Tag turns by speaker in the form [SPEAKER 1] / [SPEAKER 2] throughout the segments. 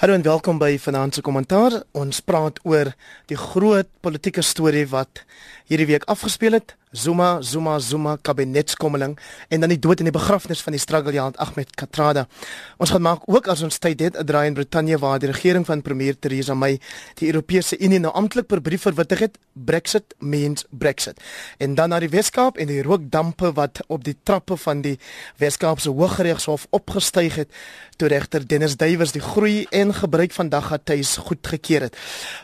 [SPEAKER 1] Hallo en welkom by Finansie Kommentaar. Ons praat oor die groot politieke storie wat hierdie week afgespeel het. Zuma, Zuma, Zuma kabinetskommeling en dan die dood en die begrafnis van die struggeljaant Ahmed Katrada. Ons gaan maak ook as ons tyd het 'n draai in Brittanje waar die regering van premier Theresa May die Europese Unie nou amptelik per brief verwittig het Brexit means Brexit. En dan na die Weskaap en die rookdampe wat op die trappe van die Weskaapse Hooggeregshof opgestyg het toe regter Dennis Duywers die groei en gebruik van daggateis goedgekeur het.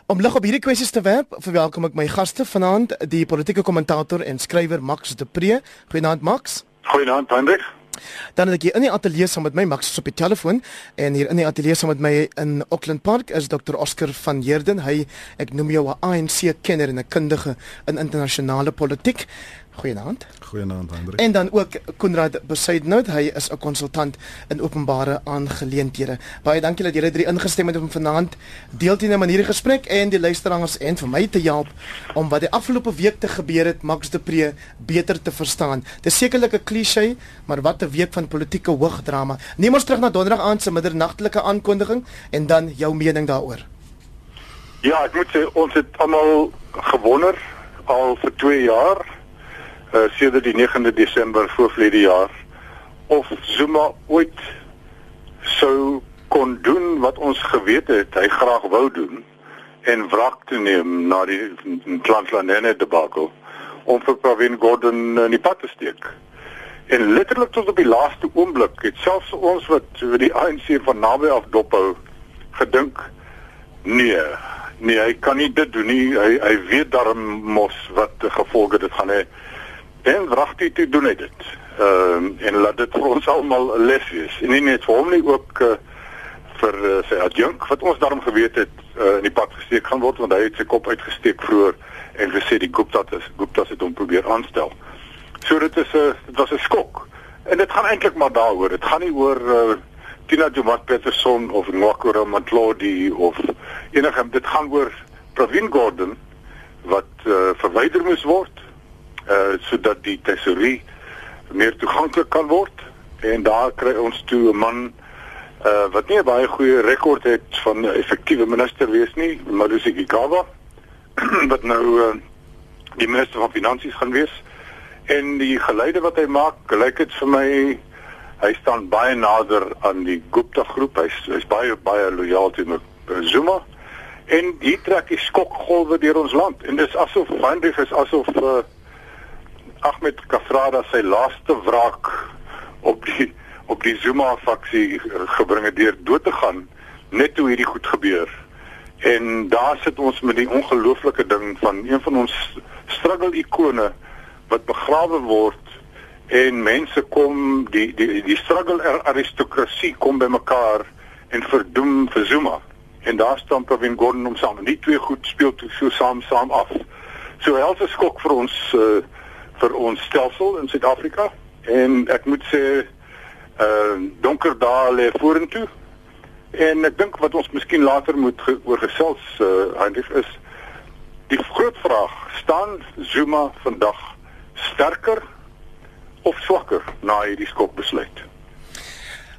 [SPEAKER 1] Om lig op hierdie kwessies te werp, verwelkom ek my gaste vanaand, die politieke kommentator en skrywer Max de Pre. Goeienaand Max.
[SPEAKER 2] Goeienaand Hendrik.
[SPEAKER 1] Dan het ek hier in die ateljee saam met my Max op die telefoon en hier in die ateljee saam met my in Auckland Park is Dr Oscar van Heerden. Hy ek noem jou 'n ANC kenner en 'n kundige in internasionale politiek. Goeienaand.
[SPEAKER 3] Goeienaand Hendrik.
[SPEAKER 1] En dan ook Konrad Besuidnout, hy is 'n konsultant in openbare aangeleenthede. Baie dankie dat julle drie ingestem het om vanaand deel te neem aan hierdie gesprek en die luisteraars en vir my te help om wat die afgelope week te gebeur het Max de Pre beter te verstaan. Dis sekerlik 'n klise, maar wat 'n week van politieke hoogdrama. Neem ons terug na donderdag aand se middernagtelike aankondiging en dan jou mening daaroor.
[SPEAKER 2] Ja, ek moet sê ons het almal gewonder al vir 2 jaar uh, sedert die 9de Desember voorlede jaar of Zuma ooit sou kon doen wat ons geweet het hy graag wou doen en wrak te neem na die Translandene debakel om vir Pravin Gordhan in die pad te steek. En letterlik tot op die laaste oomblik het selfs ons wat vir die ANC van naby af dophou gedink nee, nee, hy kan nie dit doen nie. Hy hy weet darm mos wat gevolge dit gaan hê. En wragtig te doen het dit. Ehm uh, en laat dit vir ons almal 'n les wees. En nie net vir hom nie ook uh, vir uh, sy adjunk wat ons daarom geweet het uh, in die pad gesteek gaan word want hy het sy kop uitgesteek vroeër en gesê die Gupta's is Gupta's het hom probeer aanstel. So dit is 'n uh, dit was 'n skok. En dit gaan eintlik maar daaroor. Dit gaan nie oor uh, Tina Jomat Peterson of Nwakura Matlodi of enige dit gaan oor Pravin Gordhan wat uh, verwyder moes word uh sodat die tesorie meer toeganklik kan word. En daar kry ons toe 'n man uh wat nie 'n baie goeie rekord het van 'n effektiewe minister wees nie, Malusi Gigaba wat nou uh die minister van finansies gaan wees. En die geleide wat hy maak, gelyk dit vir my hy staan baie nader aan die Gupta groep. Hy's hy's baie baie lojaal teen Zuma. En hier trek die skokgolwe deur ons land. En dis asof Hendrik is asof uh Ahmed Kafrada sy laaste wraak op die op die Zuma faksie gebring het deur dood te gaan net toe hierdie goed gebeur. En daar sit ons met die ongelooflike ding van een van ons struggle ikone wat begrawe word en mense kom die die die struggle aristokrasie kom bymekaar en verdoem vir Zuma. En daar staan Pravin Gordhan om saam. Die twee goed speel toe so saam saam af. So helse skok vir ons uh, vir ons stelsel in Suid-Afrika en ek moet sê uh donker dae vorentoe. En ek dink wat ons miskien later moet ge oor gesels uh Heinrich is die groot vraag, staan Zuma vandag sterker of swakker na hierdie skokbesluit?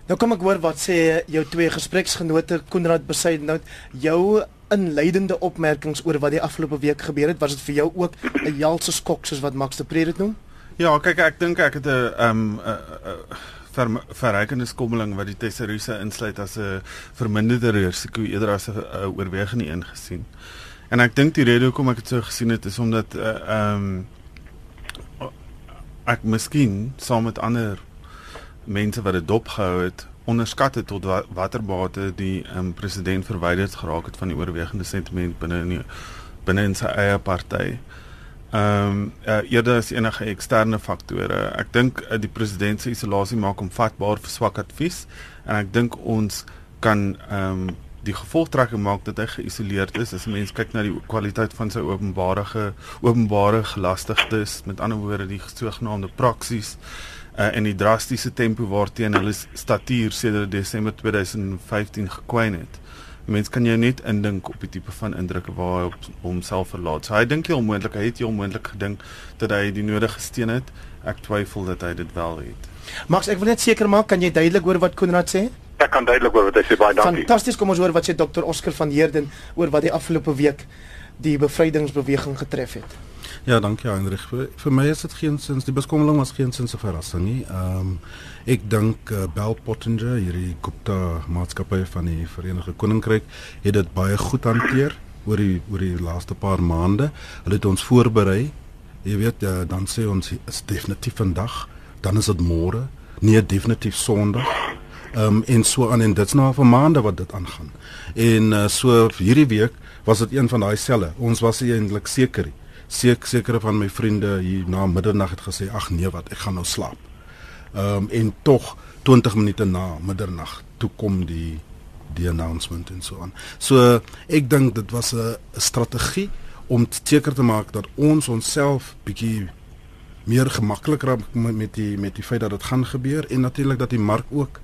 [SPEAKER 1] Nou kom ek hoor wat sê jou twee gespreksgenote Konrad Besuidnout, jou inleidende opmerkings oor wat die afgelope week gebeur het, was dit vir jou ook 'n helse skok soos wat Max de Pre dit noem?
[SPEAKER 3] Ja, kyk ek dink ek het 'n ehm 'n verrykende skommeling wat die tesouriese insluit as 'n verminderde risiko eerder as 'n oorwegende een gesien. En ek dink die rede hoekom ek dit so gesien het is omdat ehm uh, um, ek miskien saam met ander mense wat dit dopgehou het onderskat het tot watter mate die um, president verwyder geraak het van die oorwegende sentiment binne in die, binne in sy eie party. Ehm um, uh, eerder as enige eksterne faktore. Ek dink uh, die president se isolasie maak hom vatbaar vir swak advies en ek dink ons kan ehm um, die gevolgtrekking maak dat hy geïsoleerd is as mense kyk na die kwaliteit van sy openbare openbare gelastigdes met ander woorde die sogenaamde praksies uh, en die drastiese tempo waarteen hulle statuur sedert Desember 2015 gekwyn het. Mense kan jou net indink op die tipe van indrukke waar hy op homself verlaat. So hy dink jy onmoontlik, hy het jy onmoontlik gedink dat hy die nodige steun het. Ek twyfel dat hy dit wel het.
[SPEAKER 1] Max, ek wil net seker maak, kan jy duidelik hoor wat Konrad sê?
[SPEAKER 2] ek kan duidelik hoor wat hy sê baie dankie.
[SPEAKER 1] Fantasties, kom ons hoor wat sê Dr. Oscar van Heerden oor wat die afgelope week die bevrydingsbeweging getref het.
[SPEAKER 4] Ja, dankie Heinrich. Vir, vir my is dit geen sins die beskommeling was geen sins 'n verrassing nie. Ehm um, ek dink uh, Bell Pottinger, hierdie Gupta maatskappy van die Verenigde Koninkryk, het dit baie goed hanteer oor die oor die laaste paar maande. Hulle het ons voorberei. Jy weet, uh, dan sê ons is definitief vandag, dan is dit môre, nee definitief Sondag. Ehm um, en so aan en dit's nou vir maande wat dit aangaan. En uh, so hierdie week was dit een van daai selle. Ons was eintlik seker nie seek sekere van my vriende hier na middernag het gesê ag nee wat ek gaan nou slaap. Ehm um, en tog 20 minute na middernag toe kom die die announcement en so aan. So ek dink dit was 'n strategie om seker te maak dat ons onsself bietjie meer gemakliker met, met die met die feit dat dit gaan gebeur en natuurlik dat die mark ook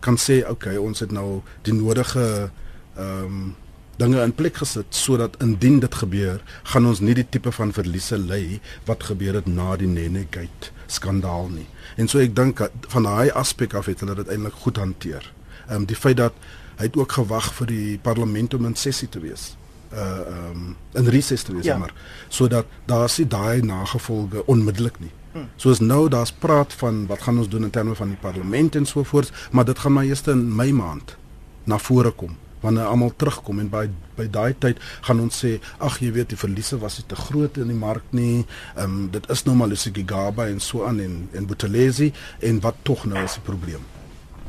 [SPEAKER 4] kan sê okay ons het nou die nodige ehm um, dinge in plek gesit sodat indien dit gebeur, gaan ons nie die tipe van verliese ly wat gebeur het na die Nenegate skandaal nie. En so ek dink van daai aspek af het hulle dit eintlik goed hanteer. Ehm um, die feit dat hy het ook gewag vir die parlement om in sessie te wees. Uh um, in reses te wees ja. maar sodat daar is daai nagevolge onmiddellik nie. Hmm. Soos nou daar's praat van wat gaan ons doen in terme van die parlement en so voort, maar dit gaan maar eers in Mei maand na vore kom wanneer almal terugkom en by by daai tyd gaan ons sê ag jy weet die verliese was te groot in die mark nie. Ehm um, dit is nou maar Lucy Gaba en so aan en en Buthelezi en wat tog nou is die probleem.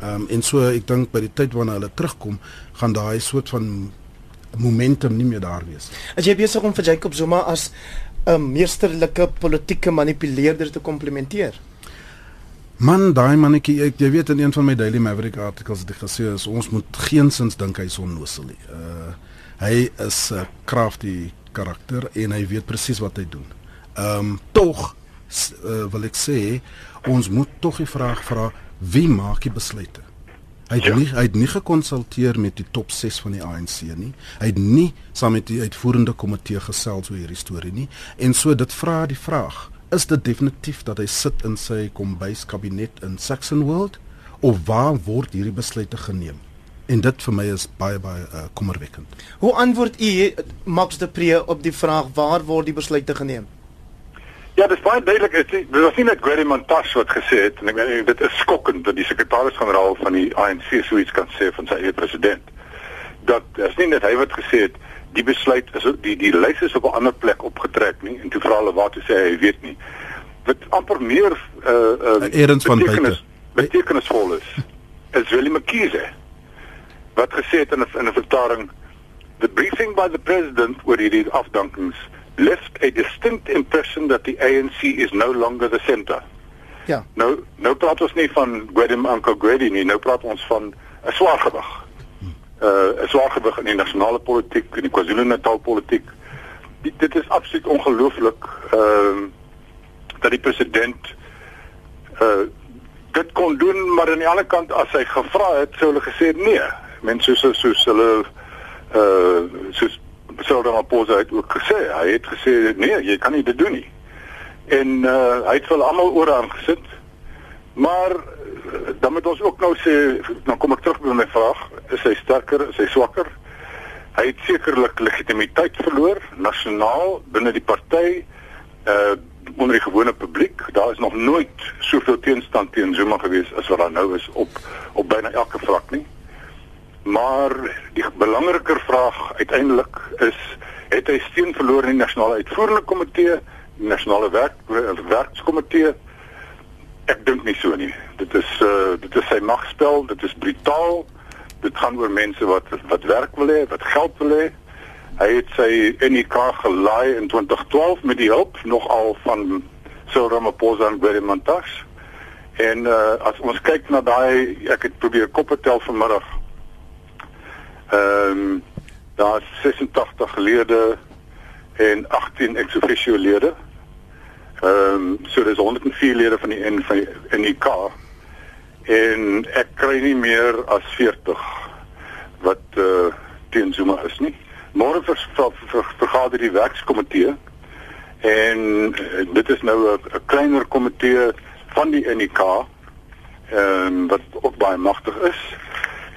[SPEAKER 4] Ehm um, en so ek dink by die tyd wanneer hulle terugkom gaan daai soort van momentum nie meer daar wees.
[SPEAKER 1] As jy besig om vir Jacob Zuma as 'n meesterlike politieke manipuleerder te komplimenteer.
[SPEAKER 4] Man, daai mannetjie, ek jy weet in een van my Daily Maverick artikels het ek gesê is ons moet geensins dink hy's onnosel nie. Uh hy is 'n uh, crafty karakter en hy weet presies wat hy doen. Ehm um, tog uh, wil ek sê ons moet tog die vraag vra wie maak die besluite? Hy het ja. nie hy het nie gekonsulteer met die top 6 van die ANC nie. Hy het nie saam met die uitvoerende komitee gesels oor hierdie storie nie. En so dit vra die vraag is dit definitief dat hy sit in sy kombuiskabinet in Saxon World of waar word hierdie besluite geneem? En dit vir my is baie baie uh, kommerwekkend.
[SPEAKER 1] Hoe antwoord u Max de Pre op die vraag waar word die besluite geneem?
[SPEAKER 2] Ja, dit is baie duidelik. Dit was nie net Gary Montas wat gesê het en ek meen dit is skokkend dat die sekretaris-generaal van die ANC so iets kan sê van sy eie president. Dat is nie net hy wat gesê het die besluit is die die lys is op 'n ander plek opgetrek nie en toe vra hulle wat toe sê hy weet nie. Wat amper meer uh uh
[SPEAKER 4] erns van buite
[SPEAKER 2] betekenisvol is is Willem McKeese wat gesê het in 'n in 'n vertaling the briefing by the president oor hierdie afdankings left a distinct impression that the ANC is no longer the center.
[SPEAKER 1] Ja.
[SPEAKER 2] Nou nou praat ons nie van Gwedem Uncle Gwedi nie nou praat ons van 'n swaar gewig uh 'n swaar gewig in die nasionale politiek en die KwaZulu-Natal politiek. Die, dit is absoluut ongelooflik ehm uh, dat die president uh dit kon doen, maar aan die ander kant as hy gevra het, sou hulle gesê nee. Mense soos soos hulle uh soos op pose het ook gesê. Hy het gesê nee, jy kan nie dit doen nie. En uh hy het vir almal oor aangesit. Maar dan moet ons ook nou sê dan kom ek terug by my vraag is hy sterker is hy swakker? Hy het sekerlik legitimiteit verloor nasionaal binne die party uh onder die gewone publiek. Daar is nog nooit soveel teenstand teen Zuma gewees as wat daar nou is op op byna elke vlak nie. Maar die belangriker vraag uiteindelik is het hy steun verloor in die nasionale uitvoerende komitee die nasionale werk werkskomitee Ek dink nie so nie. Dit is uh dit is sy magspel, dit is brutaal. Dit gaan oor mense wat wat werk wil hê, wat geld wil hê. Hy het sy NK gelaai in 2012 met die hulp nogal van Cyril Ramaphosa en Gwede Montas. En uh as ons kyk na daai ek het probeer koppe tel vanmiddag. Ehm um, daar's 86 lede en 18 ex officio lede. Ehm um, so dis 104 lede van die N van die K en ek kry nie meer as 40 wat eh uh, teen Zuma is nie. Môre vir, vir, vir vergader die werkskomitee en uh, dit is nou 'n kleiner komitee van die NK ehm um, wat ook baie magtig is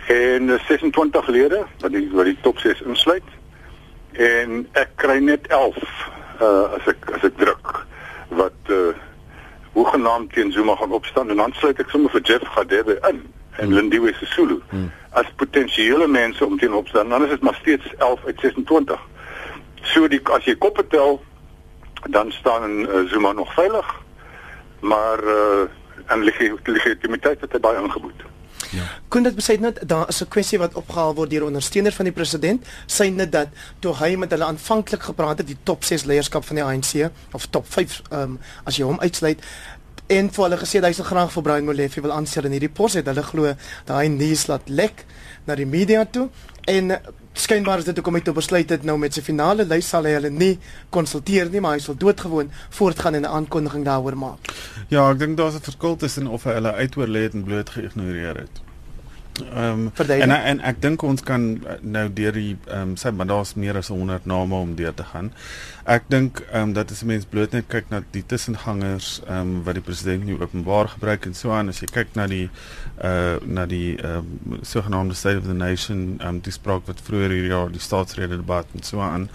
[SPEAKER 2] en 26 lede wat die wat die top 6 insluit. En ek kry net 11 uh as ek as ek druk wat uh hoegenaamd teen Zuma gaan opstaan en dan sluit ek sommer vir Jeff Gadebe in en hmm. Lindiwe Sisulu hmm. as potensiële mense om teen opstaan. Dan is dit maar steeds 11 uit 26. So die as jy koppe tel dan staan uh, Zuma nog veilig. Maar uh en legitimiteit het hy baie ingebou.
[SPEAKER 1] Ja. Kon dit besê net daar is 'n kwessie wat opgehaal word deur ondersteuners van die president, sê net dat toe hy met hulle aanvanklik gepraat het die top 6 leierskap van die ANC of top 5 ehm um, as jy hom uitsluit en vir hulle gesê hy sal graag vir Brian Molefe wil aanstel in hierdie pos het hulle glo hy nuus laat lek na die media toe en skynbaar is dit hoekom hy toe besluit het nou met sy finale lys sal hy hulle nie konsulteer nie maar hy sal doodgewoon voortgaan en 'n aankondiging daaroor maak.
[SPEAKER 3] Ja, ek dink daar's 'n verskil tussen of hy hulle uitoorlê het en bloot geïgnoreer het. Ehm um, en en ek dink ons kan eh, nou deur die ehm um, sê maar daar's meer as 100 name om deur te gaan. Ek dink ehm um, dat as 'n mens bloot net kyk na die tussengangers ehm um, wat die president nie openbaar gebruik en so aan as jy kyk na die uh na die ehm um, sogenaamde state of the nation ehm um, die spraak wat vroeër hierdie jaar die staatsrede debat en so aan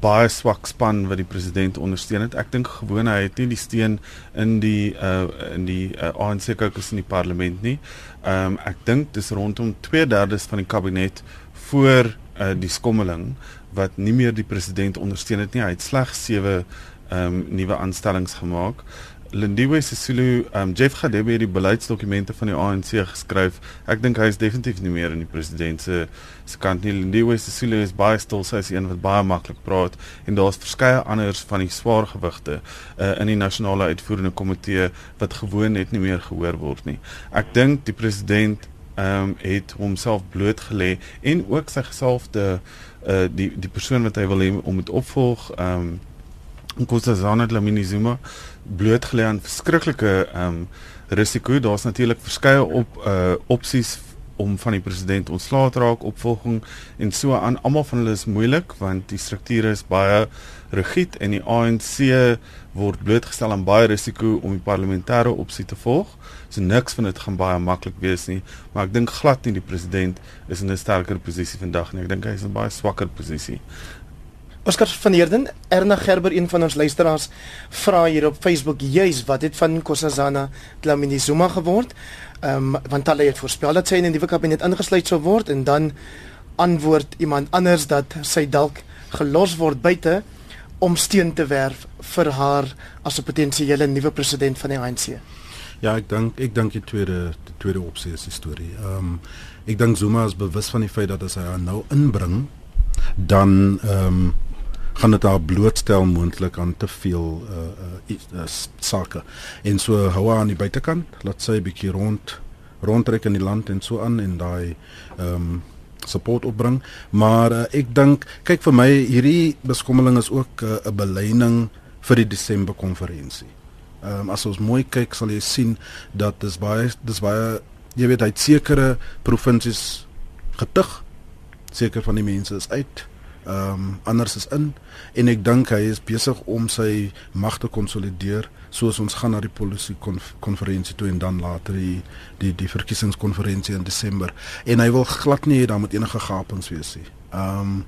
[SPEAKER 3] baie swak span wat die president ondersteun het. Ek dink gewoon hy het nie die steun in die uh in die uh, ANC kokes in die parlement nie. Ehm um, ek dink dis rondom 2/3 van die kabinet voor uh, die skommeling wat nie meer die president ondersteun het nie. Hy het slegs 7 ehm um, nuwe aanstellings gemaak. Lindiwe Sisulu, um, Jeff Gadebe het die beleidsdokumente van die ANC geskryf. Ek dink hy is definitief nie meer in die president se se kant nie. Lindiwe Sisulu is baie stil, sy is een wat baie maklik praat en daar's verskeie anders van die swaar gewigte uh, in die nasionale uitvoerende komitee wat gewoon net nie meer gehoor word nie. Ek dink die president ehm um, het homself blootgelê en ook sy gesalfde uh, die die persoon wat hy wil hê om dit opvolg ehm um, Nkosazana Dlamini Zuma blootgelê aan verskriklike ehm um, risiko. Daar's natuurlik verskeie op uh opsies om van die president ontslae te raak, opvolging en so aan. Almal van hulle is moeilik want die strukture is baie rigied en die ANC word blootgestel aan baie risiko om die parlementêre opsie te volg. So niks van dit gaan baie maklik wees nie, maar ek dink glad nie die president is in 'n sterker posisie vandag nie. Ek dink hy is in 'n baie swakker posisie.
[SPEAKER 1] Oscar van Heerden, Erna Gerber, een van ons luisteraars, vra hier op Facebook juis wat het van Nkosazana Dlamini Zuma geword? Ehm um, want hulle het voorspel dat sy in 'n nuwe kabinet ingesluit sou word en dan antwoord iemand anders dat sy dalk gelos word buite om steun te werf vir haar as 'n potensiële nuwe president van die ANC.
[SPEAKER 4] Ja, ek dink ek dink die tweede die tweede opsie is die storie. Ehm um, ek dink Zuma is bewus van die feit dat as hy haar nou inbring dan ehm um, gaan dit haar blootstel moontlik aan te veel uh uh sake. En so hou haar aan die buitekant, laat sy 'n bietjie rond rondtrek in die land en so aan en daai ehm um, support opbring. Maar uh, ek dink kyk vir my hierdie beskommeling is ook 'n uh, beleining vir die Desember konferensie. Ehm um, as ons mooi kyk sal jy sien dat dis baie dis baie jy weet hy sekere provinsies getug. Seker van die mense is uit ehm um, anders is in en ek dink hy is besig om sy mag te konsolideer soos ons gaan na die polisie konferensie toe en dan later die die die verkiesingskonferensie in Desember en hy wil glad nie hê daar moet enige gapings wees nie. Ehm um,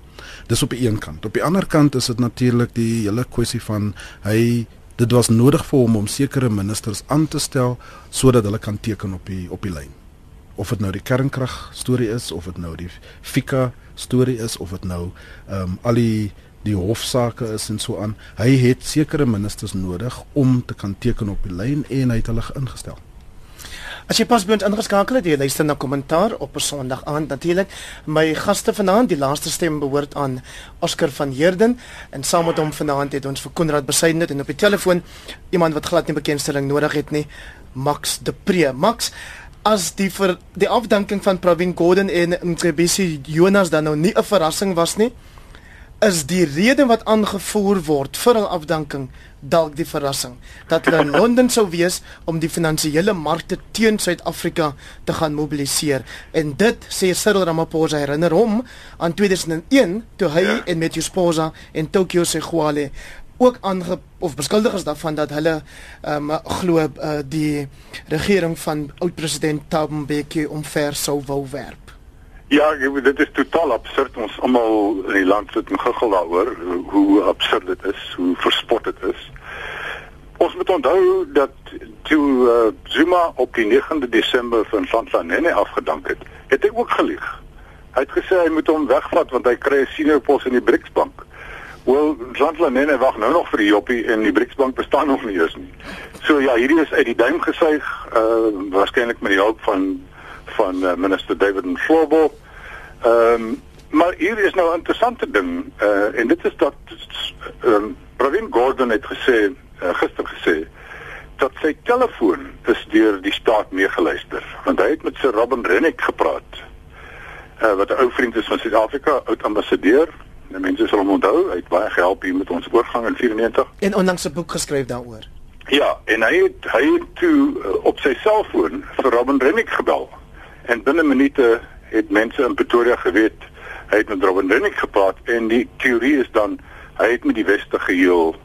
[SPEAKER 4] dis op die een kant. Op die ander kant is dit natuurlik die hele kwessie van hy dit was nodig vir hom om sekere ministers aan te stel sodat hulle kan teken op die op die lyn. Of dit nou die kernkrag storie is of dit nou die Fika storie is of dit nou ehm um, al die die hofsaake is en so aan. Hy het sekere ministers nodig om te kan teken op die lyn en hy het hulle ingestel.
[SPEAKER 1] As jy pas by ons ingeskakel het, jy luister na kommentaar op 'n Sondag aand natuurlik. My gaste vanaand, die laaste stem behoort aan Oscar van Heerden en saam met hom vanaand het ons vir Konrad Besuidenhout en op die telefoon iemand wat glad nie bekendstelling nodig het nie, Max de Pre. Max, as die vir die afdanking van Pravin Gordhan en Mcebisi Jonas dan nou nie 'n verrassing was nie, is die rede wat aangevoer word vir hul afdanking dalk die verrassing dat hulle in Londen sou wees om die finansiële markte teen Suid-Afrika te gaan mobiliseer en dit sê Cyril Ramaphosa herinner hom aan 2001 toe hy ja. en Matthew Sposa en Tokyo Segwale ook aange of beskuldig is daarvan dat hulle ehm um, glo uh, die regering van oud-president Thabo Mbeki omver sou wou werp.
[SPEAKER 2] Ja, dit is totaal absurd. Ons almal in die land sit en giggel daaroor hoe absurd dit is, hoe verspot dit is. Ons moet onthou dat toe uh, Zuma op die 9de Desember van Santlanene afgedank het, het hy ook gelieg. Hy het gesê hy moet hom wegvat want hy kry 'n senior pos in die BRICS bank. Wel, Santlanene wag nou nog vir die joppie en die BRICS bank bestaan nog nie eens nie. So ja, hierdie is uit die duim gesuig, uh waarskynlik met die hulp van van uh, minister David Mhlobo. Ehm um, maar hier is nou 'n interessante ding uh en dit is dat ehm um, Pravin Gordhan het gesê uh, gister gesê dat sy telefoon is deur die staat meegeluister want hy het met Sir Robin Rennick gepraat uh, wat 'n ou vriend is van Suid-Afrika oud ambassadeur en mense sal hom onthou hy het baie gehelp hier met ons oorgang in 94
[SPEAKER 1] en onlangs 'n boek geskryf daaroor
[SPEAKER 2] ja en hy het hy het toe uh, op sy selfoon vir Robin Rennick gebel en binne minute het mense in Pretoria geweet hy het met Robin Rennick gepraat en die teorie is dan hy het met die weste geheel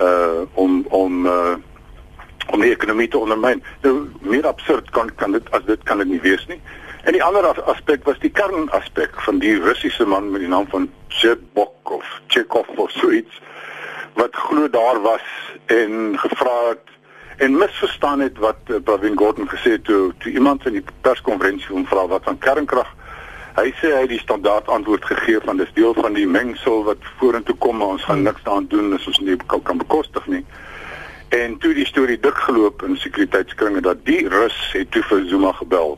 [SPEAKER 2] uh om om uh om die ekonomie te ondermyn. Nou meer absurd kan kan dit as dit kan dit nie wees nie. En die ander aspek was die kernaspek van die Russiese man met die naam van Chebok of Chekhov of suits wat glo daar was en gevra het en misverstaan het wat uh, Pravin Gordhan gesê het toe toe iemand in die perskonferensie hom vra wat van kernkrag Hy sê hy het die standaard antwoord gegee van dis deel van die mengsel wat vorentoe kom maar ons gaan hmm. niks daaraan doen as ons nie kan bekostig nie. En toe die storie dik geloop in sekuriteitskringe dat die Rus het toe vir Zuma gebel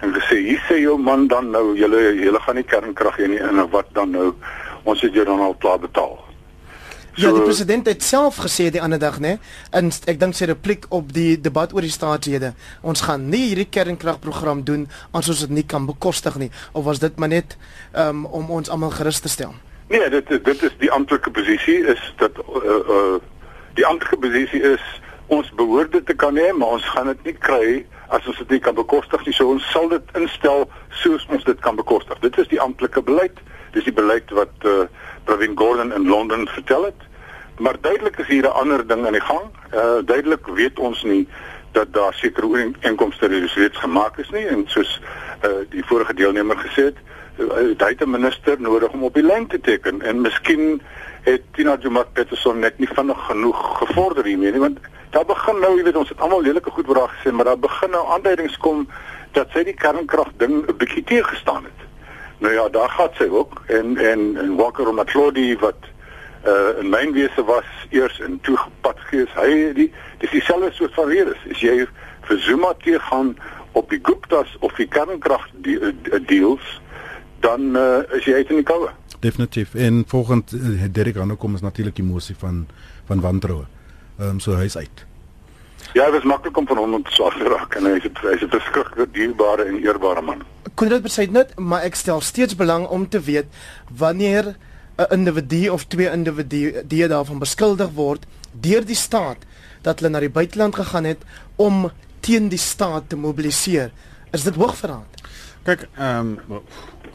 [SPEAKER 2] en gesê hier sê jou man dan nou julle julle gaan nie kernkrag hê nie en wat dan nou ons het jou dan al klaar betaal.
[SPEAKER 1] Ja, die president het self gesê die ander dag, né? In ek dink sy repliek op die debat oor die staatshede. Ons gaan nie hierdie kernkragprogram doen as ons dit nie kan bekostig nie. Of was dit maar net um, om ons almal gerus te stel?
[SPEAKER 2] Nee, dit dit is die amptelike posisie is dat uh, uh die amptelike posisie is ons behoort dit te kan hê, maar ons gaan dit nie kry as ons dit nie kan bekostig nie. So ons sal dit instel soos ons dit kan bekostig. Dit is die amptelike beleid. Dis die beleid wat uh, Pravin Gordhan in Londen vertel het. Maar duidelik is hier 'n ander ding aan die gang. Uh duidelik weet ons nie dat daar sekere ooreenkomste reeds gemaak is nie en soos uh die vorige deelnemer gesê het, uh, hy het 'n minister nodig om op die lyn te teken en miskien het Tina Jomak Peterson net nie vinnig genoeg gevorder hiermee nie want daar begin nou, jy weet ons het almal lelike goed oor haar gesê, maar daar begin nou aanduidings kom dat sy die kernkrag ding 'n bietjie teëgestaan het. Nou ja, daar gaan sy ook en en en Walker Matlodi wat uh in mynwese was eers in toegepad gees. Hy die dis dieselfde soort van redes. As jy vir Zuma te gaan op die Guptas of die kernkrag die, uh, deals, dan uh, is jy uit in die koue.
[SPEAKER 4] Definitief. En volgens uh, Derek aankom is natuurlik emosie van van wantroue. Ehm um, so hy's uit.
[SPEAKER 2] Ja, dit is maklik om van hom te swaar raak en hy's hy's 'n verskriklik dierbare en eerbare man.
[SPEAKER 1] Kon dit besluit net, maar ek stel steeds belang om te weet wanneer 'n individu of twee individue daarvan beskuldig word deur die staat dat hulle na die buiteland gegaan het om teen die staat te mobiliseer. Is dit hoogverraad?
[SPEAKER 3] Kyk, ehm um,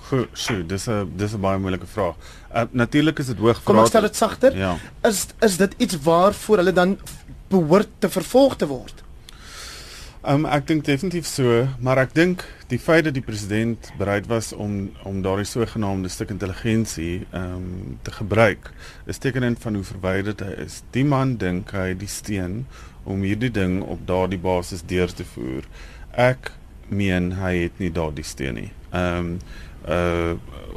[SPEAKER 3] goed, so, dis 'n dis 'n baie moeilike vraag. Uh, Natuurlik is dit hoogverraad.
[SPEAKER 1] Kom ek stel dit sagter?
[SPEAKER 3] Ja.
[SPEAKER 1] Is is dit iets waarvoor hulle dan behoort te vervolg te word?
[SPEAKER 3] Um, ek dink definitief so, maar ek dink die feit dat die president bereid was om om daardie sogenaamde stuk intelligensie um te gebruik, is tekenend van hoe verwyderd hy is. Die man dink hy die steen om hierdie ding op daardie basis deur te voer. Ek meen hy het nie daardie steen nie. Um uh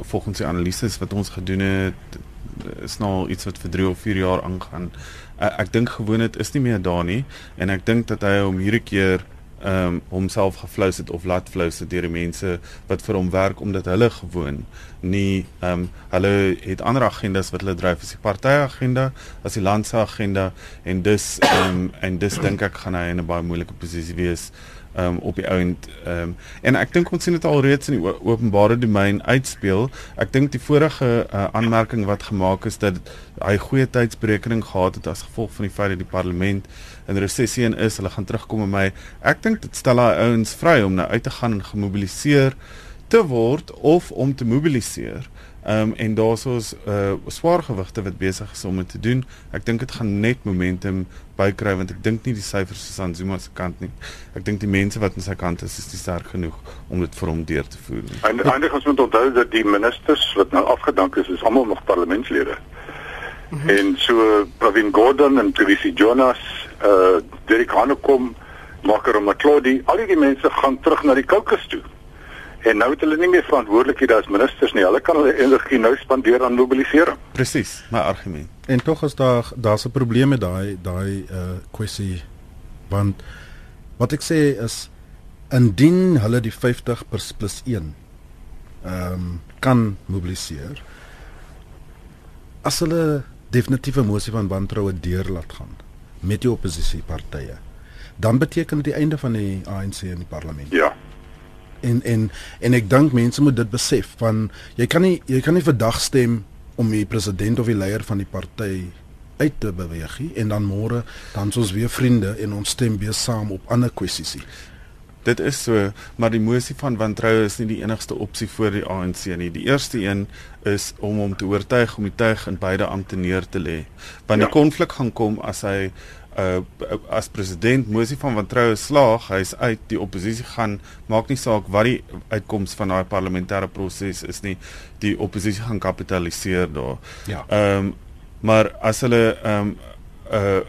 [SPEAKER 3] volgens die analises wat ons gedoen het is nou iets wat vir 3 of 4 jaar aangaan. Uh, ek dink gewoon dit is nie meer daar nie en ek dink dat hy om hierdie keer ehm um, homself geflous het of laat flous het deur die mense wat vir hom werk omdat hulle gewoon nie ehm um, hulle het ander agendas wat hulle dryf as die party agenda as die land se agenda en dus ehm um, en dus dink ek gaan hy in 'n baie moeilike posisie wees um, op die ount um, en ek dink ons sien dit al reeds in die openbare domein uitspeel. Ek dink die vorige uh, aanmerking wat gemaak is dat hy goeie tydsberekening gehad het as gevolg van die feit dat die parlement in resessie is, hulle gaan terugkom met my. Ek dink dit stel daai ouens vry om nou uit te gaan en gemobiliseer te word of om te mobiliseer Ehm um, en daar's ons uh swaar gewigte wat besig is om dit te doen. Ek dink dit gaan net momentum bykry want ek dink nie die syfers is aan Zuma se kant nie. Ek dink die mense wat aan sy kant is is sterk genoeg om dit vir hom deur te voer.
[SPEAKER 2] En eindig ons moet onthou dat die ministers wat nou afgedank is, is almal nog parlementslede. Mm -hmm. En so Pravin Gordhan en Trivisi Jonas, uh Derek Hanekom, Makaro Matlodi, al die mense gaan terug na die kokes toe. En nou het hulle nie meer verantwoordelikhede as ministers nie. Hulle kan hulle energie nou spandeer aan mobilisering.
[SPEAKER 3] Presies, my argument.
[SPEAKER 4] En tog is daar daar's 'n probleem met daai daai uh kwessie want wat ek sê is indien hulle die 50 plus 1 ehm um, kan mobiliseer as hulle definitiewe mosie van wantroue deur laat gaan met die oppositiepartye dan beteken dit die einde van die ANC in die parlement.
[SPEAKER 2] Ja.
[SPEAKER 4] En en en ek dink mense moet dit besef van jy kan nie jy kan nie vandag stem om die president of die leier van die party uit te beweeg en dan môre dan soos weer vriende en ons stem weer saam op ander kwessies.
[SPEAKER 3] Dit is so, maar die mosie van wantroue is nie die enigste opsie vir die ANC nie. Die eerste een is om hom te oortuig om die tuig in beide ampte neer te lê. Want ja. die konflik gaan kom as hy uh as president mosie van wantroue slaag, hy's uit, die oppositie gaan maak nie saak wat die uitkoms van daai parlementêre proses is nie. Die oppositie gaan kapitaliseer daar.
[SPEAKER 4] Ja.
[SPEAKER 3] Ehm um, maar as hulle ehm um, uh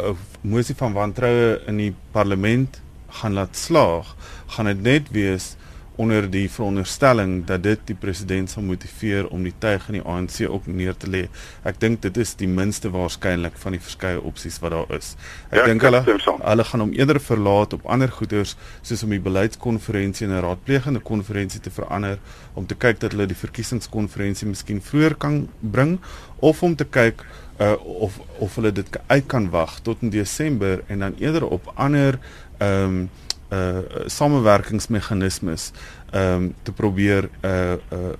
[SPEAKER 3] 'n mosie van wantroue in die parlement gaan laat slaag, gaan dit net wees onder die veronderstelling dat dit die president sal motiveer om die tuig in die ANC ook neer te lê. Ek dink dit is die minste waarskynlik van die verskeie opsies wat daar is. Ek ja, dink hulle hulle gaan hom eerder verlaat op ander goeders soos om die beleidskonferensie en 'n raadplegende konferensie te verander om te kyk dat hulle die verkiesingskonferensie miskien vroeër kan bring of om te kyk uh, of of hulle dit uit kan wag tot in Desember en dan eerder op ander ehm um, uh samewerkingsmeganismes ehm um, te probeer uh uh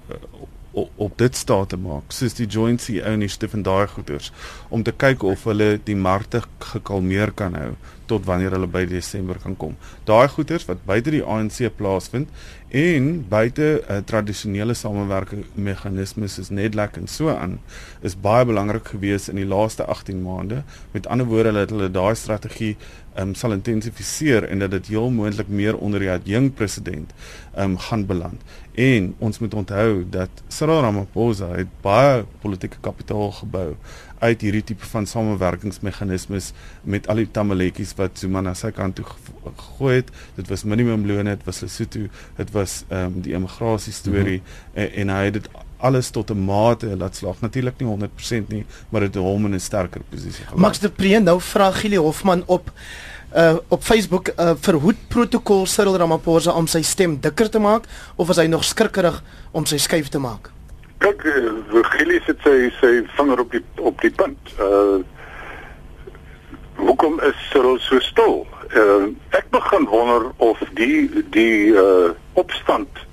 [SPEAKER 3] op, op dit staat te maak soos die joint CEO initiative en daai goeders om te kyk of hulle die markte gekalmeer kan hou tot wanneer hulle by Desember kan kom. Daai goeders wat buite die ANC plaasvind en buite 'n uh, tradisionele samewerking meganismes is lekker en so aan is baie belangrik gewees in die laaste 18 maande. Met ander woorde dat hulle daai strategie um, sal intensifiseer en dat dit heel moontlik meer onder die jong president um, gaan beland. En ons moet onthou dat Cyril Ramaphosa het baie politieke kapitaal gebou uit hierdie tipe van samewerkingsmeganismes met al die tamaletjies wat Zuma na sy kant toe gegooi het. Dit was minimumloon, dit was Lesotho, dit was ehm um, die immigrasie storie mm -hmm. en, en hy het dit alles tot 'n mate laat slag. Natuurlik nie 100% nie, maar dit het hom in 'n sterker posisie
[SPEAKER 1] gelei. Max de Pre nou vra Gili Hofman op uh op Facebook uh verhoed protokol Cyril Ramaphosa om sy stem dikker te maak of is hy nog skrikkerig om sy skuif te maak?
[SPEAKER 2] Kyk, Virgilie sit sy sy vinger op die op die punt. Uh Hoekom is Cyril so stil? Uh ek begin wonder of die die uh opstand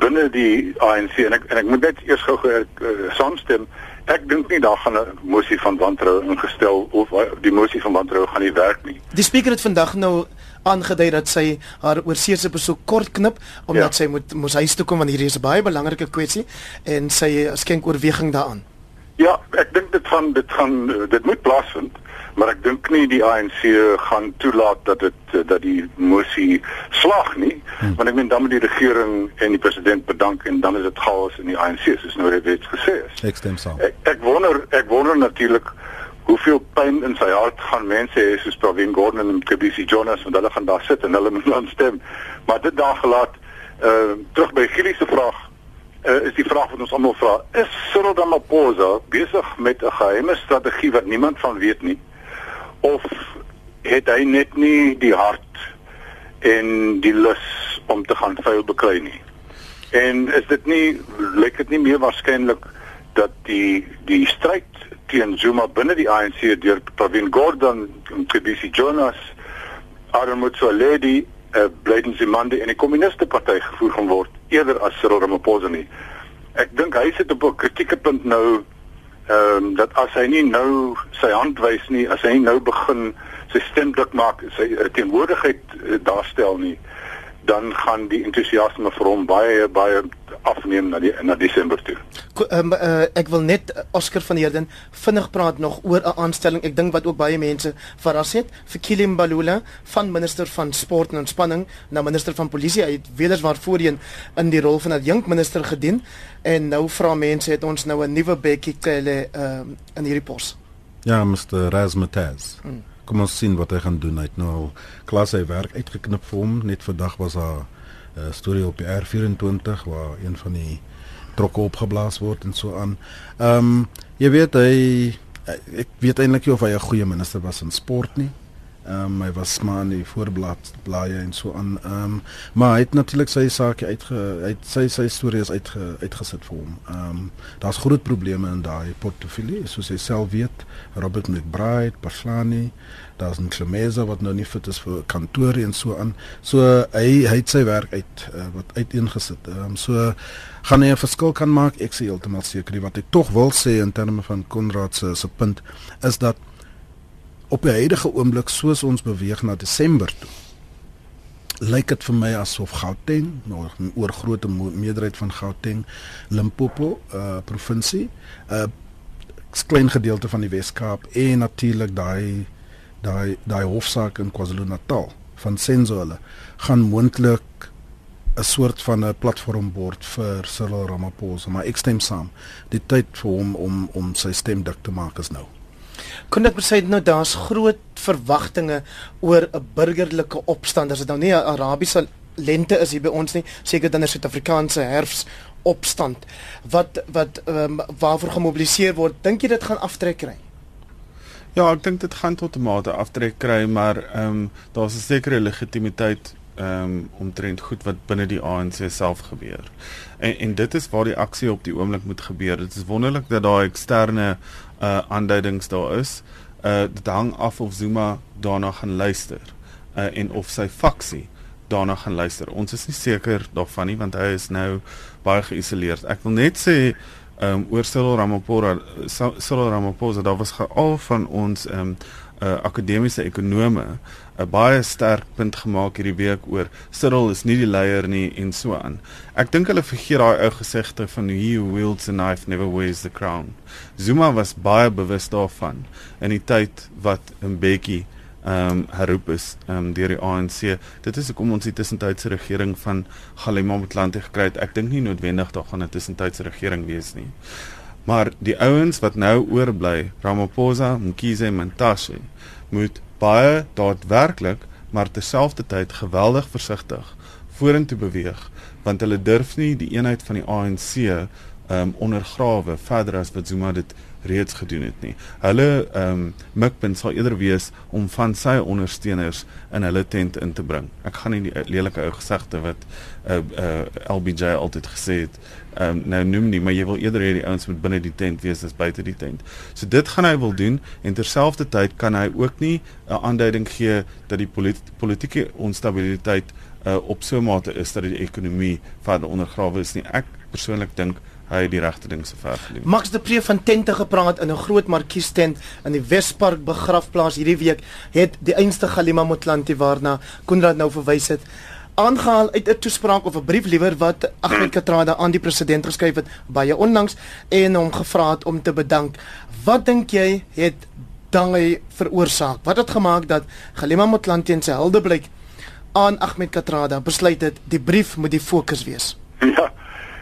[SPEAKER 2] binne die ANC en ek en ek moet net eers gou uh, saamstem. Ek dink nie daar gaan 'n mosie van wantroue ingestel of die mosie van wantroue gaan nie werk nie.
[SPEAKER 1] Die spreker het vandag nou aangedui dat sy haar oorseese besoek kort knip omdat ja. sy moet moes huis toe kom want hierdie is 'n baie belangrike kwessie en sy skenk oorweging daaraan.
[SPEAKER 2] Ja, ek dink dit gaan dit gaan dit moet plaasvind, maar ek dink nie die ANC gaan toelaat dat dit dat die mosie slaag nie, hmm. want ek meen dan moet die regering en die president bedank en dan is dit chaos in die ANC soos nou reeds gesê is.
[SPEAKER 4] Ek stem saam.
[SPEAKER 2] Ek, ek wonder ek wonder natuurlik hoeveel pyn in sy hart gaan mense hê soos Pravin Gordhan en Kebisi Jonas want hulle gaan daar sit en hulle moet dan stem. Maar dit daar gelaat uh terug by Gili se vraag uh, is die vraag wat ons almal vra, is Cyril Ramaphosa besig met 'n geheime strategie wat niemand van weet nie of het hy net nie die hart en die lus om te gaan vuil bekry nie. En is dit nie lyk dit nie meer waarskynlik dat die die stryd teen Zuma binne die ANC deur Pravin Gordhan Kebisi Jonas, Aaron Motsoaledi, uh, Blyden Zimande en die Kommuniste Party gevoer gaan word eerder as Cyril Ramaphosa nie. Ek dink hy sit op 'n kritieke punt nou ehm um, dat as hy nie nou sy hand wys nie, as hy nou begin sy stem dik maak, sy uh, teenwoordigheid uh, daarstel nie, dan gaan die entoesiasme vir hom baie baie afneem na die na Desember toe.
[SPEAKER 1] Um, uh, ek wil net uh, Oscar van Heerden vinnig praat nog oor 'n aanstelling. Ek dink wat ook baie mense verras het vir Kilim Balula van minister van sport en ontspanning na minister van polisie. Hy het weliswaar voorheen in die rol van 'n jong minister gedien en nou vra mense het ons nou 'n nuwe bekkie kyle uh, in hierdie pos.
[SPEAKER 4] Ja, Mr. Razmataz. Hmm. Kom ons sien wat hy gaan doen. Hy het nou klas hy werk uitgeknip vir hom. Net vandag was daar 'n uh, storie op die R24 waar een van die trokke opgeblaas word en so aan. Ehm um, jy weet hy ek weet eintlik nie of hy 'n goeie minister was in sport nie. Ehm um, hy was maar in die voorblad blaaie en so aan. Ehm um, maar hy het natuurlik sy sake uitge uit sy sy storie is uitge, uitgesit vir hom. Ehm um, daar's groot probleme in daai portefeulje, soos hy self weet. Robert McBride, Paslani, daar's 'n Klemeza wat nou nie fit is vir kantoor en so aan. So hy hy het sy werk uit uh, wat uiteengesit. Ehm um, so gaan hy 'n verskil kan maak. Ek sê heeltemal seker wat hy tog wil sê in terme van Konrad se se punt is dat op die huidige oomblik soos ons beweeg na Desember toe lyk dit vir my asof Gauteng nou oor groot meerderheid van Gauteng Limpopo uh provinsie 'n uh, klein gedeelte van die Wes-Kaap en natuurlik daai daai daai hofsaak in KwaZulu-Natal van Senzo hulle gaan moontlik 'n soort van 'n platform word vir Cyril Ramaphosa maar ek stem saam. Die tyd vir hom om om sy stem dik te maak is nou
[SPEAKER 1] kon ek sê nou daar's groot verwagtinge oor 'n burgerlike opstand as dit nou nie 'n Arabiese lente is hier by ons nie seker dan 'n Suid-Afrikaanse herfs opstand wat wat um, waarvoor gemobiliseer word dink jy dit gaan aftrek kry
[SPEAKER 3] Ja, ek dink dit gaan tot 'n mate aftrek kry, maar ehm um, daar's 'n sekere legitimiteit ehm um, omtrent goed wat binne die ANC self gebeur. En en dit is waar die aksie op die oomblik moet gebeur. Dit is wonderlik dat daar eksterne uh aanduidings daar is. Uh dit hang af of Zuma daarna gaan luister uh en of sy faksie daarna gaan luister. Ons is nie seker daarvan nie want hy is nou baie geïsoleerd. Ek wil net sê um oor Cyril Ramaphosa Cyril Ramaphosa daar was al van ons um uh, akademiese ekonome 'n baie sterk punt gemaak hierdie week oor Cyril is nie die leier nie en so aan. Ek dink hulle vergeet daai ou gesegde van he who wields a knife never wears the crown. Zuma was baie bewus daarvan in die tyd wat Mbeki ehm um, herroep is ehm um, deur die ANC. Dit is hoekom ons die tussentydse regering van Galema Motlanthe gekry het. Ek dink nie noodwendig daar gaan 'n tussentydse regering wees nie. Maar die ouens wat nou oorbly, Ramaphosa, Mkhize en Mantashe, moet baie daadwerklik maar terselfdertyd geweldig versigtig vorentoe beweeg want hulle durf nie die eenheid van die ANC um ehm, ondergrawe verder as wat Zuma dit reeds gedoen het nie. Hulle um mikpunt sal eerder wees om van sy ondersteuners in hulle tent in te bring. Ek gaan nie die lelike ou gesegde wat uh, uh LBJ altyd gesê het um nou noem nie, maar jy wil eerder hê die ouens moet binne die tent wees as buite die tent. So dit gaan hy wil doen en terselfdertyd kan hy ook nie 'n aanduiding gee dat die polit politieke onstabiliteit uh op so 'n mate is dat die ekonomie verder ondergrawe is nie. Ek persoonlik dink hy die regte ding se ver gedoen.
[SPEAKER 1] Max de Pre van tente gepraat in 'n groot markies tent in die Wespark begrafplaas hierdie week het die einste Galima Motlanthe waarna Konrad nou verwys het aangehaal uit 'n toespraak of 'n brief liewer wat Ahmed Katrada aan die president geskryf het baie onlangs en hom gevra het om te bedank. Wat dink jy het dange veroorsaak? Wat het gemaak dat Galima Motlanthe en sy heldeblyk aan Ahmed Katrada besluit het die brief moet die fokus wees?
[SPEAKER 2] Ja.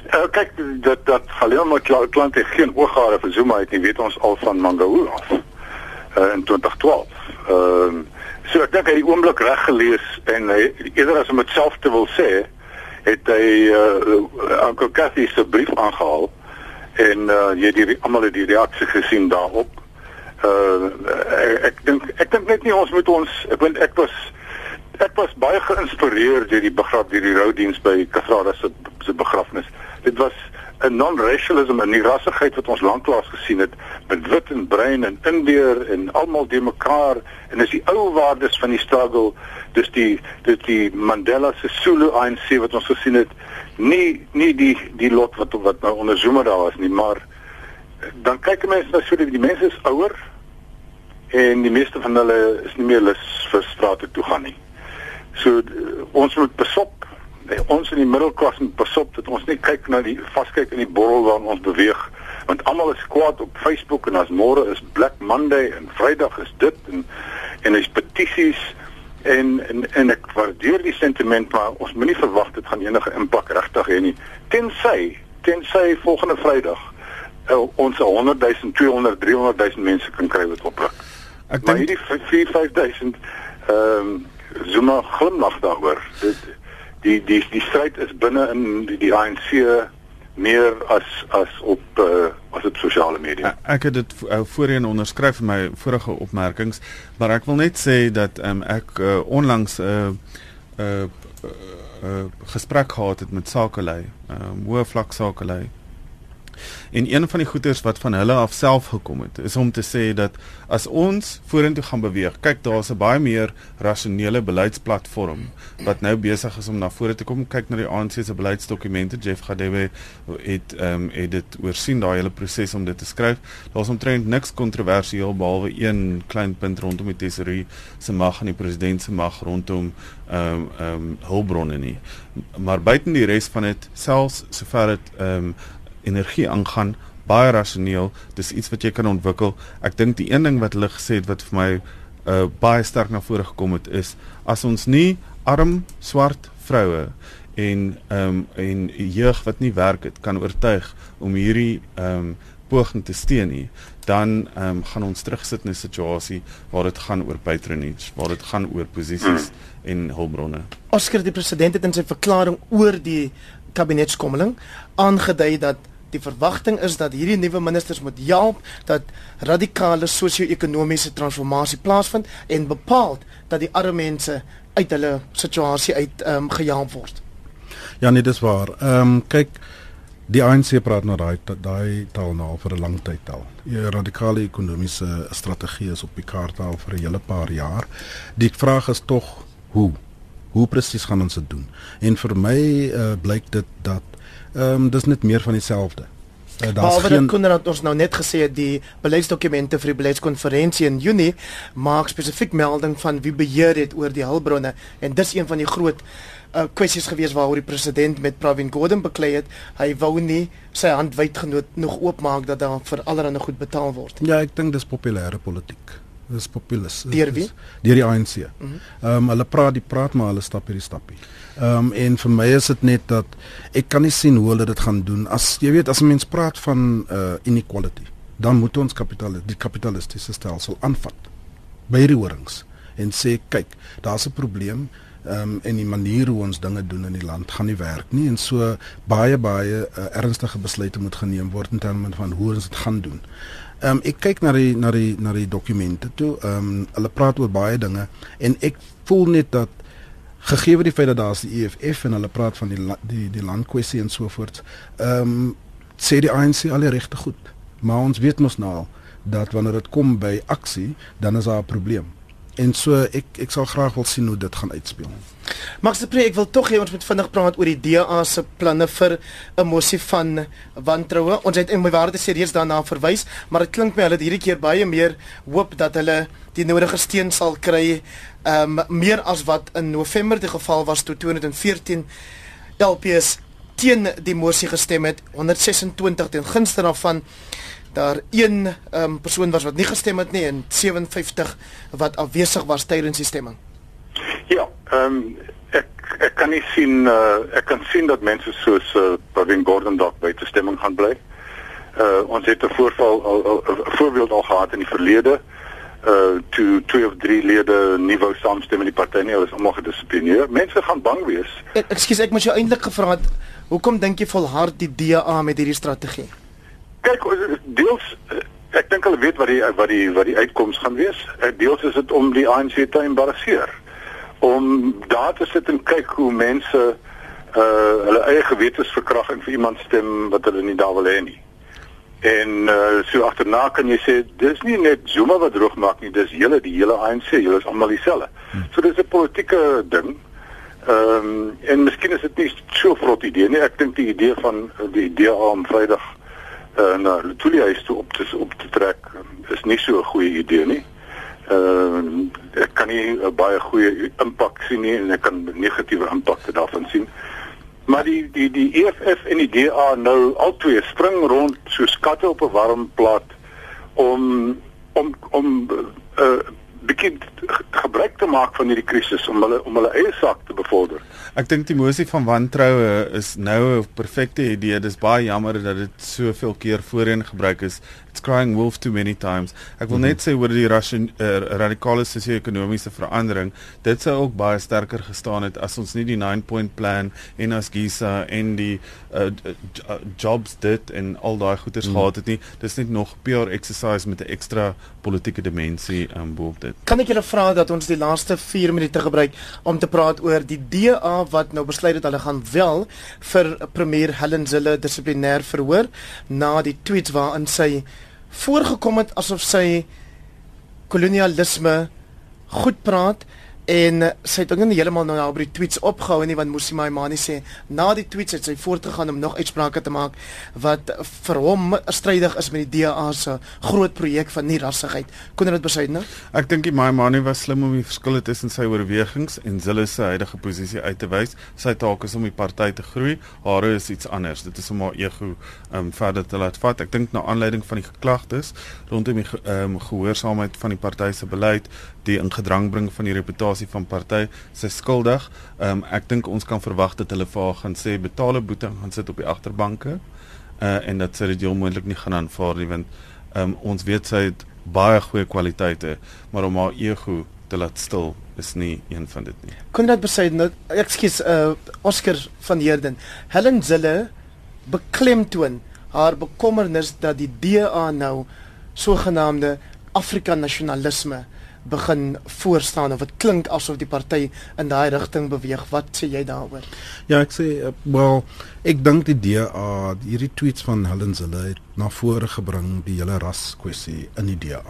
[SPEAKER 2] Uh, kyk dat dat Galima Motlanthe geen ooghare vir Zuma het nie, weet ons al van Mangaung af. Uh, in 2012. Ehm uh, So ek dink hy het die oomblik reg gelees en hy eerder as om dit self te wil sê, het hy uh Uncle Cathy se brief aangehaal en uh jy het almal het die reaksie gesien daarop. Uh ek dink ek dink net nie ons moet ons ek weet ek was ek was baie geïnspireer deur die begraf deur die roudiens by Katrada se se begrafnis. Dit was 'n non-racialism en die rassigheid wat ons lanklaas gesien het met wit en bruin en indeer en almal die mekaar en is die ou waardes van die struggle dis die dis die Mandela se Zulu ANC wat ons gesien het. Nie nie die die lot wat wat nou onder Zuma daar was nie maar dan kyk mense na so die, die mense is ouer en die meeste van hulle is nie meer lus vir strate toe gaan nie. So ons moet besop ons in die middelklas moet pasop dat ons nie kyk na die vaskyk in die borrel waarin ons beweeg. Want almal is kwaad op Facebook en as môre is Black Monday en Vrydag is dit en en is petisies en en en ek waardeer die sentiment maar ons moenie verwag dit gaan enige impak regtig hê nie. Tensy tensy volgende Vrydag uh, ons 100 000 200 300 000 mense kan kry wat opruk. Ek dink hierdie 4 5000 ehm um, Zuma glimlag daaroor. Dit die die die stryd is binne in die, die ANC meer as as op uh, as op sosiale media.
[SPEAKER 3] Ek het dit uh, voorheen onderskryf in my vorige opmerkings, maar ek wil net sê dat um, ek uh, onlangs 'n uh, 'n uh, uh, uh, gesprek gehad het met Sakelei, um, hoë vlak Sakelei En een van die goeders wat van hulle af self gekom het, is om te sê dat as ons vorentoe gaan beweeg, kyk daar's 'n baie meer rasionele beleidsplatform wat nou besig is om na vore te kom. Kyk na die ANC se beleidsdokumente. Jeff Gadebe het ehm um, het dit oorsien daai hele proses om dit te skryf. Daar's omtrent niks kontroversieel behalwe een klein punt rondom die tesorie se mag en die president se mag rondom ehm um, ehm um, hulpbronne nie. Maar buiten die res van dit, selfs sover dit ehm um, energie aangaan baie rasioneel dis iets wat jy kan ontwikkel. Ek dink die een ding wat hulle gesê het wat vir my uh, baie sterk na vore gekom het is as ons nie arm swart vroue en ehm um, en jeug wat nie werk het kan oortuig om hierdie ehm um, poging te steun nie dan ehm um, gaan ons terugsit in 'n situasie waar dit gaan oor patronage waar dit gaan oor posisies en hulpbronne.
[SPEAKER 1] Oscar die president het in sy verklaring oor die kabinetskommeling aangedui dat die verwagting is dat hierdie nuwe ministers moet help dat radikale sosio-ekonomiese transformasie plaasvind en bepaal dat die arme mense uit hulle situasie uit ehm um, gehelp word.
[SPEAKER 4] Ja, nee, dis waar. Ehm um, kyk die ANC praat nou daai daai taal nou vir 'n lang tyd al. Die radikale ekonomiese strategie is op die kaart al vir 'n hele paar jaar. Die vraag is tog hoe hoe presies gaan ons dit doen? En vir my uh, blyk dit dat ehm um, dis net meer van dieselfde.
[SPEAKER 1] Uh, Daar's geen Konrad ons nou net gesê die beleidsdokumente vir die beleidskonferensie in Junie maak spesifiek melding van wie beheer het oor die hulpbronne en dis een van die groot uh, kwessies gewees waaroor die president met Pravin Gordhan beklei het. Hy wou nie sy hand wyd genoot nog oopmaak dat daar vir allerlei goed betaal word.
[SPEAKER 4] Ja, ek dink dis populêre politiek dis populis.
[SPEAKER 1] Deur wie?
[SPEAKER 4] Deur die ANC. Mhm. Ehm mm um, hulle praat die praat maar hulle stap hierdie stappie. Ehm um, en vir my is dit net dat ek kan nie sien hoe hulle dit gaan doen as jy weet as 'n mens praat van uh inequality, dan moet ons kapitaal die kapitalistiese stelsel aanvat by hierdie horings en sê kyk, daar's 'n probleem ehm um, en die manier hoe ons dinge doen in die land gaan nie werk nie en so baie baie uh, ernstige besluite moet geneem word in terme van hoe ons dit gaan doen. Ehm um, ek kyk na die na die na die dokumente toe. Ehm um, hulle praat oor baie dinge en ek voel net dat gegee die feit dat daar is die EFF en hulle praat van die die die landkwessie en so voort. Ehm um, sê die ANC al die regte goed. Maar ons weet mos nou dat wanneer dit kom by aksie, dan is daar 'n probleem. En so ek ek sal graag wil sien hoe dit gaan uitspeel.
[SPEAKER 1] Max de Pre, ek wil tog hê ons moet vinnig praat oor die DA se planne vir 'n mosie van wantroue. Ons het in my waarde sê reeds daarna verwys, maar dit klink my hulle het hierdie keer baie meer hoop dat hulle die nodige steun sal kry, ehm um, meer as wat in November die geval was toe 2014 LPS teen die mosie gestem het, 126 ten gunste daarvan daar een um, persoon was wat nie gestem het nie en 57 wat afwesig was tydens die stemming.
[SPEAKER 2] Ja, ehm um, ek ek kan nie sien uh, ek kan sien dat mense soos uh, Pravin Gordhan dalk by te stemming gaan bly. Uh ons het 'n voorval al 'n voorbeeld al gehad in die verlede uh toe twee of drie lede nie wou saamstem met die party nie, hulle is almal gedissiplineer. Mense gaan bang wees.
[SPEAKER 1] Ekskuus, ek moet jou eintlik gevra het, hoekom dink jy volhard die DA met hierdie strategie?
[SPEAKER 2] Kyk, deels ek dink hulle weet wat die wat die wat die uitkoms gaan wees. Deels is dit om die ANC te embarrasseer om daar te sit en kyk hoe mense uh hulle eie gewetens verkrag en vir iemand stem wat hulle nie daar wil hê nie. En uh so agterna kan jy sê dis nie net Zuma wat droog maak nie, dis hele die hele ANC, julle is almal dieselfde. Hmm. So dis 'n politieke ding. Ehm um, en miskien is dit nie so vrot idee nie. Ek dink die idee van die idee om Vrydag uh na Letoile huis toe op te op te trek is nie so 'n goeie idee nie. Ehm uh, ek kan nie 'n baie goeie impak sien nie en ek kan negatiewe impakte daarvan sien. Maar die die die EFF en die DA nou albei spring rond soos katte op 'n warm plaat om om om 'n uh, uh, bietjie gebruik te maak van hierdie krisis om hulle om hulle eie sak te bevorder.
[SPEAKER 3] Ek dink die emosie van wantroue is nou 'n perfekte idee. Dis baie jammer dat dit soveel keer voorheen gebruik is. It's crying wolf too many times. Ek wil mm -hmm. net sê oor die Russian uh, radikale sosio-ekonomiese verandering, dit sou ook baie sterker gestaan het as ons nie die 9-point plan en as GISA en die uh, jobs dit en al daai goeders mm -hmm. gehad het nie. Dis net nog pure exercise met 'n ekstra politieke dimensie um, boop dit.
[SPEAKER 1] Kan ek julle vra dat ons die laaste 4 minute gebruik om te praat oor die DA wat nou besluit het hulle gaan wel vir premier Helen Zille dissiplinêr verhoor na die tweets waarin sy voorgekom het asof sy kolonialisme goed praat En uh, sy het ook nie heeltemal nou by die tweets opgehou nie want Musi Maimani sê na die tweets het sy voortgegaan om nog uitsprake te maak wat vir hom strydig is met die DA se groot projek van nie rassigheid. Kon dit besuid nou?
[SPEAKER 3] Ek dink die Maimani was slim om die verskille tussen sy oorwegings en Zille se huidige posisie uit te wys. Sy taak is om die party te groei. Haar is iets anders. Dit is om haar ego um verder te laat vat. Ek dink na aanleiding van die geklagtes rondom die um gehoorsaamheid van die party se beleid, die ingedrang bring van die reputasie van party sy skuldig. Ehm um, ek dink ons kan verwag dat hulle vir haar gaan sê betale boete gaan sit op die agterbanke. Uh en dat sy dit moontlik nie gaan aanvaar nie want ehm um, ons weet sy het baie goeie kwaliteite, maar om haar ego te laat stil is nie een van dit nie.
[SPEAKER 1] Konrad besê nou ekskuus uh Oscar van Heerden. Helen Zille beklemtoon haar bekommernis dat die DA nou sogenaamde Afrika nasionalisme begin voorstaan of dit klink asof die party in daai rigting beweeg. Wat sê jy daaroor?
[SPEAKER 4] Ja, ek sê uh, wel, ek dink die DA, hierdie tweets van Helen Zille het na vore gebring die hele ras kwessie in die DA.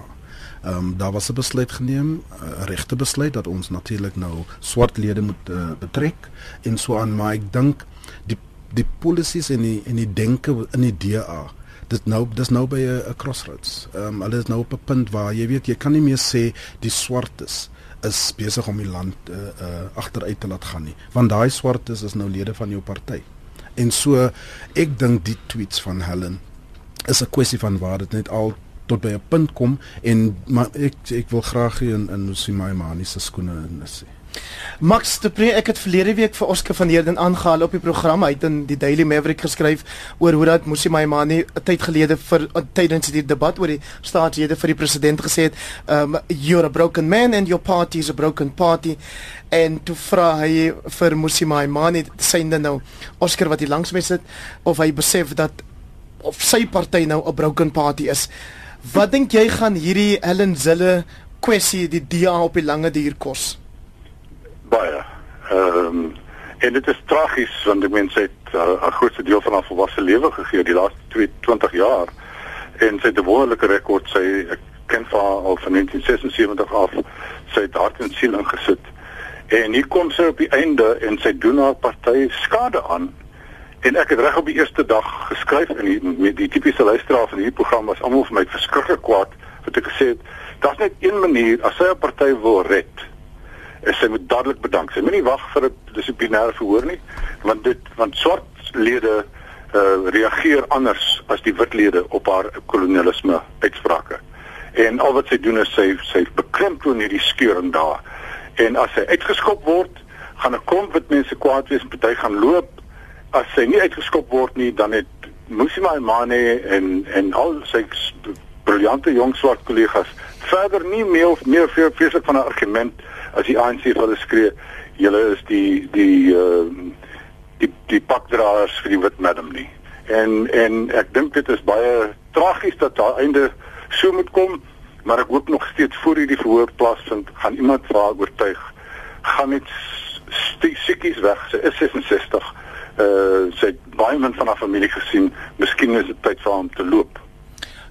[SPEAKER 4] Ehm um, daar was 'n besluit geneem, 'n uh, regte besluit dat ons natuurlik nou swart lede moet uh, betrek en so aan, maar ek dink die die policies en die en die denke in die DA dit nou dis nou by 'n crossroads. Ehm um, hulle is nou op 'n punt waar jy weet jy kan nie meer sê die swartes is besig om die land uh, uh agteruit te laat gaan nie, want daai swartes is nou lede van jou party. En so ek dink die tweets van Helen is 'n kwessie van waar dit net al tot by 'n punt kom en maar ek ek wil graag in in Simaimani se skoene in sê.
[SPEAKER 1] Max de Pre, ek het verlede week vir Oscar van Heerden aangehaal op die program. Hy het in die Daily Maverick geskryf oor hoe dat Musi Maimane 'n tyd gelede vir tydens die debat oor die staatslede vir die president gesê het, um you're a broken man and your party is a broken party. En toe vra hy vir Musi Maimane synde nou Oscar wat hier langs my sit of hy besef dat of sy party nou 'n broken party is. Wat dink jy gaan hierdie Helen Zille kwessie die DA op die lange duur kos?
[SPEAKER 2] Baie. Ehm um, en dit is tragies want die mense het uh, 'n groot deel van haar volwasse lewe gegee die laaste 20 jaar. En sy het 'n wonderlike rekord sy ek ken haar al van 1976 af. Sy het hart en siel ingesit. En hier kom sy op die einde en sy doen haar party skade aan. En ek het reg op die eerste dag geskryf en die, met die tipiese luisteraar van hierdie program was almal vir my verskriklik kwaad wat ek gesê het daar's net een manier as sy 'n party wil red sy moet dadelik bedank. Sy moenie wag vir 'n dissiplinêre verhoor nie, want dit want swart lede uh, reageer anders as die wit lede op haar kolonialisme uitsprake. En al wat sy doen is sy sy beklemtoon hierdie skeuring daar. En as sy uitgeskop word, gaan 'n klomp wit mense kwaad wees en party gaan loop. As sy nie uitgeskop word nie, dan het Musima Imane en en al sy briljante jong swart kollegas verder nie meer meer vreeslik van 'n argument as die ANC vir hulle skree julle is die die uh die die pakdraers vir die wit madam nie. En en ek dink dit is baie tragies dat daar einde so moet kom, maar ek hoop nog steeds voor hierdie verhoor plaasvind, gaan iemand vir haar oortuig. Gaan net siekies weg. Sy is 66. Uh sy het baie min van haar familie gesien. Miskien is dit tyd vir haar om te loop.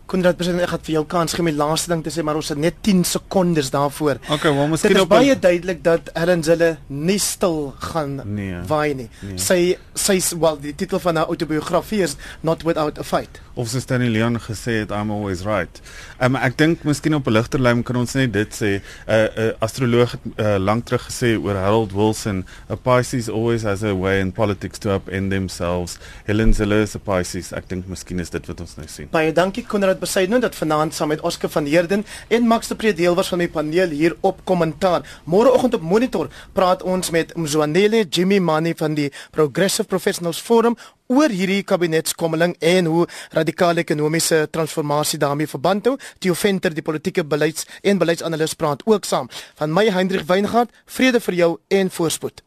[SPEAKER 1] Konrad president ek gaan vir jou kans gee om die laaste ding te sê, maar ons het net 10 sekondes daarvoor.
[SPEAKER 3] Okay, wel
[SPEAKER 1] Dit
[SPEAKER 3] miskien
[SPEAKER 1] is
[SPEAKER 3] op
[SPEAKER 1] baie duidelik dat Helen Zille nie stil gaan
[SPEAKER 3] Nee.
[SPEAKER 1] waai nie.
[SPEAKER 3] Nee.
[SPEAKER 1] Sy sy wel die titel van haar autobiografie is Not Without a Fight.
[SPEAKER 3] of soos Stanley Leon gesê het I'm always right. Um, ek dink miskien op 'n ligter lyn kan ons net dit sê 'n uh, 'n uh, astroloog het uh, lank terug gesê oor Harold Wilson, a Pisces always has a way in politics to upend themselves. Helen Zille is a Pisces. Ek dink miskien is dit wat ons nou sien.
[SPEAKER 1] Baie dankie Konrad Besaidnout dat vanaand saam met Oscar van Heerden en Max de Pre deel was van my paneel hier op kommentaar. Môreoggend op Monitor praat ons met Mzwanele Jimmy Mani van die Progressive Professionals Forum oor hierdie kabinetskommeling en hoe radikale ekonomiese transformasie daarmee verband hou. Theo Venter, die politieke beleids- en beleidsanalis praat ook saam. Van my Hendrik Weingart, vrede vir jou en voorspoed.